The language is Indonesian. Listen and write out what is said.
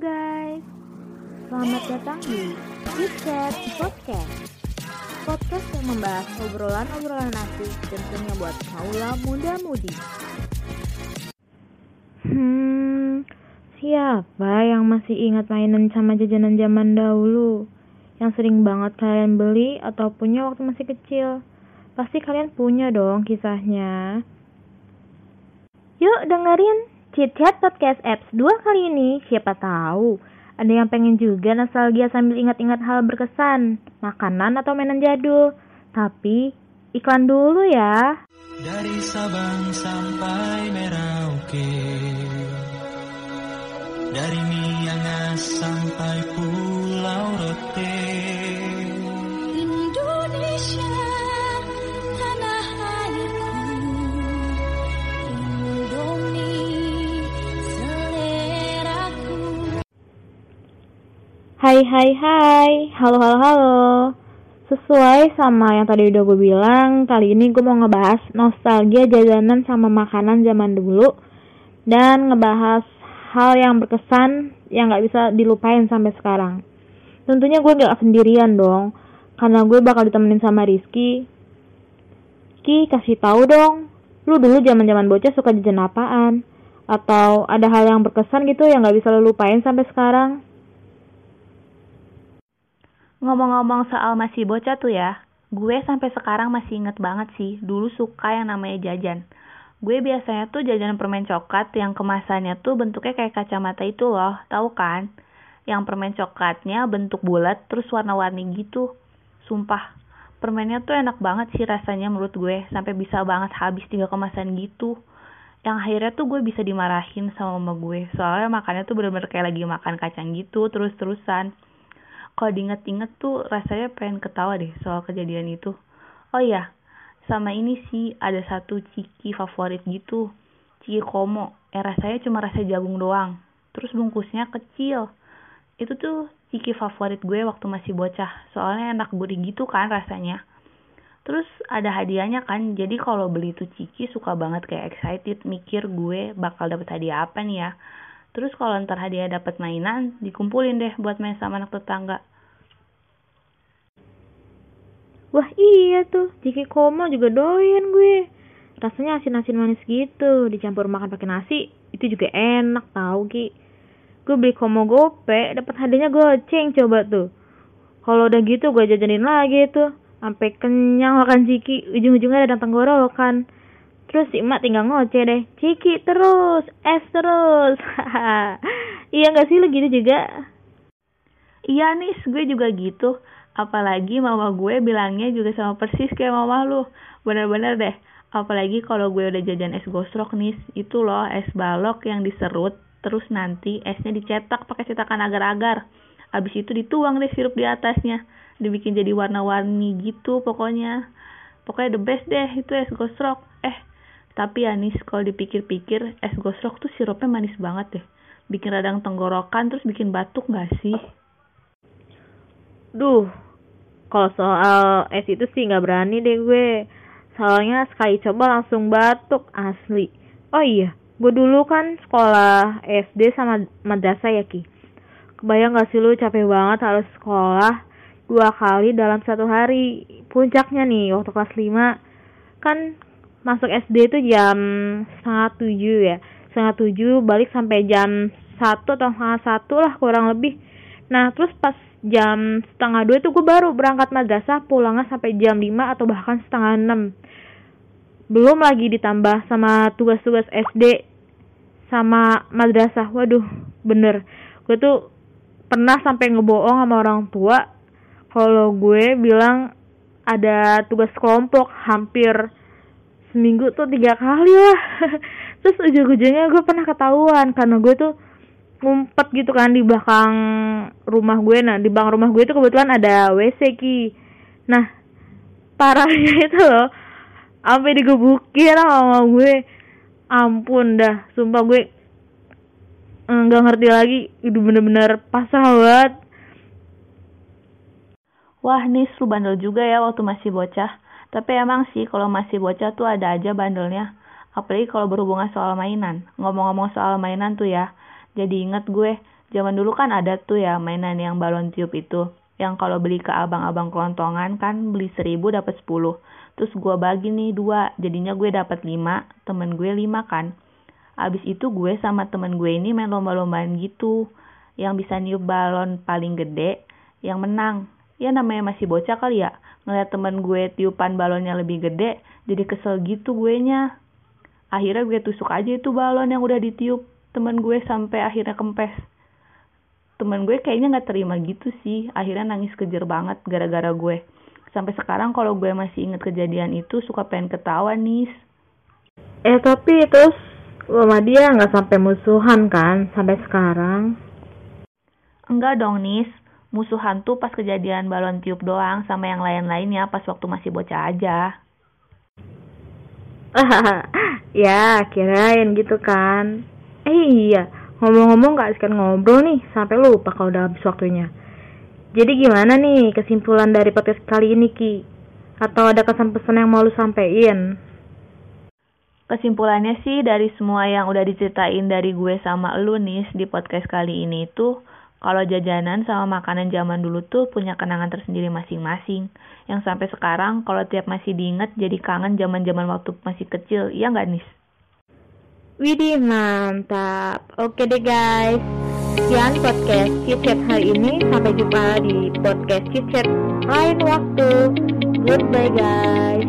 guys, selamat datang di Deep Chat Podcast Podcast yang membahas obrolan-obrolan asik tentunya buat kaula muda-mudi Hmm, siapa yang masih ingat mainan sama jajanan zaman dahulu? Yang sering banget kalian beli atau punya waktu masih kecil? Pasti kalian punya dong kisahnya. Yuk dengerin Chit Chat Podcast Apps 2 kali ini, siapa tahu ada yang pengen juga nostalgia sambil ingat-ingat hal berkesan, makanan atau mainan jadul. Tapi iklan dulu ya. Dari Sabang sampai Merauke Dari Miangas sampai Hai hai hai, halo halo halo. Sesuai sama yang tadi udah gue bilang, kali ini gue mau ngebahas nostalgia jajanan sama makanan zaman dulu dan ngebahas hal yang berkesan yang gak bisa dilupain sampai sekarang. Tentunya gue gak sendirian dong, karena gue bakal ditemenin sama Rizky. Ki, kasih tahu dong, lu dulu zaman zaman bocah suka jajan apaan? Atau ada hal yang berkesan gitu yang gak bisa lu lupain sampai sekarang? Ngomong-ngomong soal masih bocah tuh ya, gue sampai sekarang masih inget banget sih, dulu suka yang namanya jajan. Gue biasanya tuh jajan permen coklat yang kemasannya tuh bentuknya kayak kacamata itu loh, tahu kan? Yang permen coklatnya bentuk bulat terus warna-warni gitu. Sumpah, permennya tuh enak banget sih rasanya menurut gue, sampai bisa banget habis tiga kemasan gitu. Yang akhirnya tuh gue bisa dimarahin sama mama gue, soalnya makannya tuh bener-bener kayak lagi makan kacang gitu, terus-terusan kalau diinget-inget tuh rasanya pengen ketawa deh soal kejadian itu. Oh iya, sama ini sih ada satu ciki favorit gitu. Ciki komo, yang rasanya cuma rasa jagung doang. Terus bungkusnya kecil. Itu tuh ciki favorit gue waktu masih bocah. Soalnya enak gurih gitu kan rasanya. Terus ada hadiahnya kan, jadi kalau beli tuh ciki suka banget kayak excited mikir gue bakal dapet hadiah apa nih ya. Terus kalau ntar hadiah dapat mainan, dikumpulin deh buat main sama anak tetangga. Wah iya tuh, Ciki Komo juga doyan gue. Rasanya asin-asin manis gitu, dicampur makan pakai nasi, itu juga enak tau Ki. Gue beli Komo gope, dapat hadiahnya goceng coba tuh. Kalau udah gitu gue jajanin lagi tuh, sampai kenyang makan Ciki, ujung-ujungnya datang tenggorokan. Terus si emak tinggal ngoceh deh, Ciki terus, es terus. iya gak sih lu gitu juga? Iya nih, gue juga gitu. Apalagi mama gue bilangnya juga sama persis kayak mama lu. Bener-bener deh. Apalagi kalau gue udah jajan es gosrok nih, itu loh es balok yang diserut, terus nanti esnya dicetak pakai cetakan agar-agar. Abis itu dituang deh sirup di atasnya, dibikin jadi warna-warni gitu pokoknya. Pokoknya the best deh itu es gosrok. Eh, tapi Anis kalau dipikir-pikir es gosrok tuh sirupnya manis banget deh. Bikin radang tenggorokan terus bikin batuk gak sih? Duh, kalau soal es itu sih nggak berani deh gue. Soalnya sekali coba langsung batuk asli. Oh iya, gue dulu kan sekolah SD sama madrasah ya Ki. Kebayang gak sih lu capek banget harus sekolah dua kali dalam satu hari. Puncaknya nih waktu kelas 5 kan masuk SD itu jam setengah tujuh ya. Setengah tujuh balik sampai jam satu atau setengah satu lah kurang lebih. Nah terus pas jam setengah dua itu gue baru berangkat madrasah pulangnya sampai jam lima atau bahkan setengah enam. Belum lagi ditambah sama tugas-tugas SD sama madrasah. Waduh bener. Gue tuh pernah sampai ngebohong sama orang tua kalau gue bilang ada tugas kelompok hampir seminggu tuh tiga kali lah. Terus ujung-ujungnya gue pernah ketahuan karena gue tuh ngumpet gitu kan di belakang rumah gue nah di belakang rumah gue itu kebetulan ada WC ki nah parahnya itu loh sampai digebukin sama gue ampun dah sumpah gue nggak ngerti lagi itu bener-bener pasrah banget Wah, nih lu bandel juga ya waktu masih bocah. Tapi emang sih kalau masih bocah tuh ada aja bandelnya. Apalagi kalau berhubungan soal mainan. Ngomong-ngomong soal mainan tuh ya, jadi inget gue Zaman dulu kan ada tuh ya mainan yang balon tiup itu. Yang kalau beli ke abang-abang kelontongan kan beli seribu dapat sepuluh. Terus gue bagi nih dua, jadinya gue dapat lima, temen gue lima kan. Abis itu gue sama temen gue ini main lomba-lombaan gitu. Yang bisa niup balon paling gede, yang menang. Ya namanya masih bocah kali ya. Ngeliat temen gue tiupan balonnya lebih gede, jadi kesel gitu gue nya. Akhirnya gue tusuk aja itu balon yang udah ditiup temen gue sampai akhirnya kempes. Temen gue kayaknya nggak terima gitu sih. Akhirnya nangis kejer banget gara-gara gue. Sampai sekarang kalau gue masih inget kejadian itu suka pengen ketawa nih eh tapi terus sama dia nggak sampai musuhan kan sampai sekarang? Enggak dong nis. Musuhan tuh pas kejadian balon tiup doang sama yang lain-lainnya pas waktu masih bocah aja. Ya kirain gitu kan eh iya Ngomong-ngomong gak sekian ngobrol nih, sampai lupa kalau udah habis waktunya. Jadi gimana nih kesimpulan dari podcast kali ini Ki? Atau ada kesan pesan yang mau lu sampein? Kesimpulannya sih dari semua yang udah diceritain dari gue sama lu nih di podcast kali ini tuh kalau jajanan sama makanan zaman dulu tuh punya kenangan tersendiri masing-masing. Yang sampai sekarang kalau tiap masih diinget jadi kangen zaman-zaman waktu masih kecil, iya nggak nih? Widih mantap. Oke deh guys. Sekian podcast Chit hari ini. Sampai jumpa di podcast Chit lain waktu. Goodbye guys.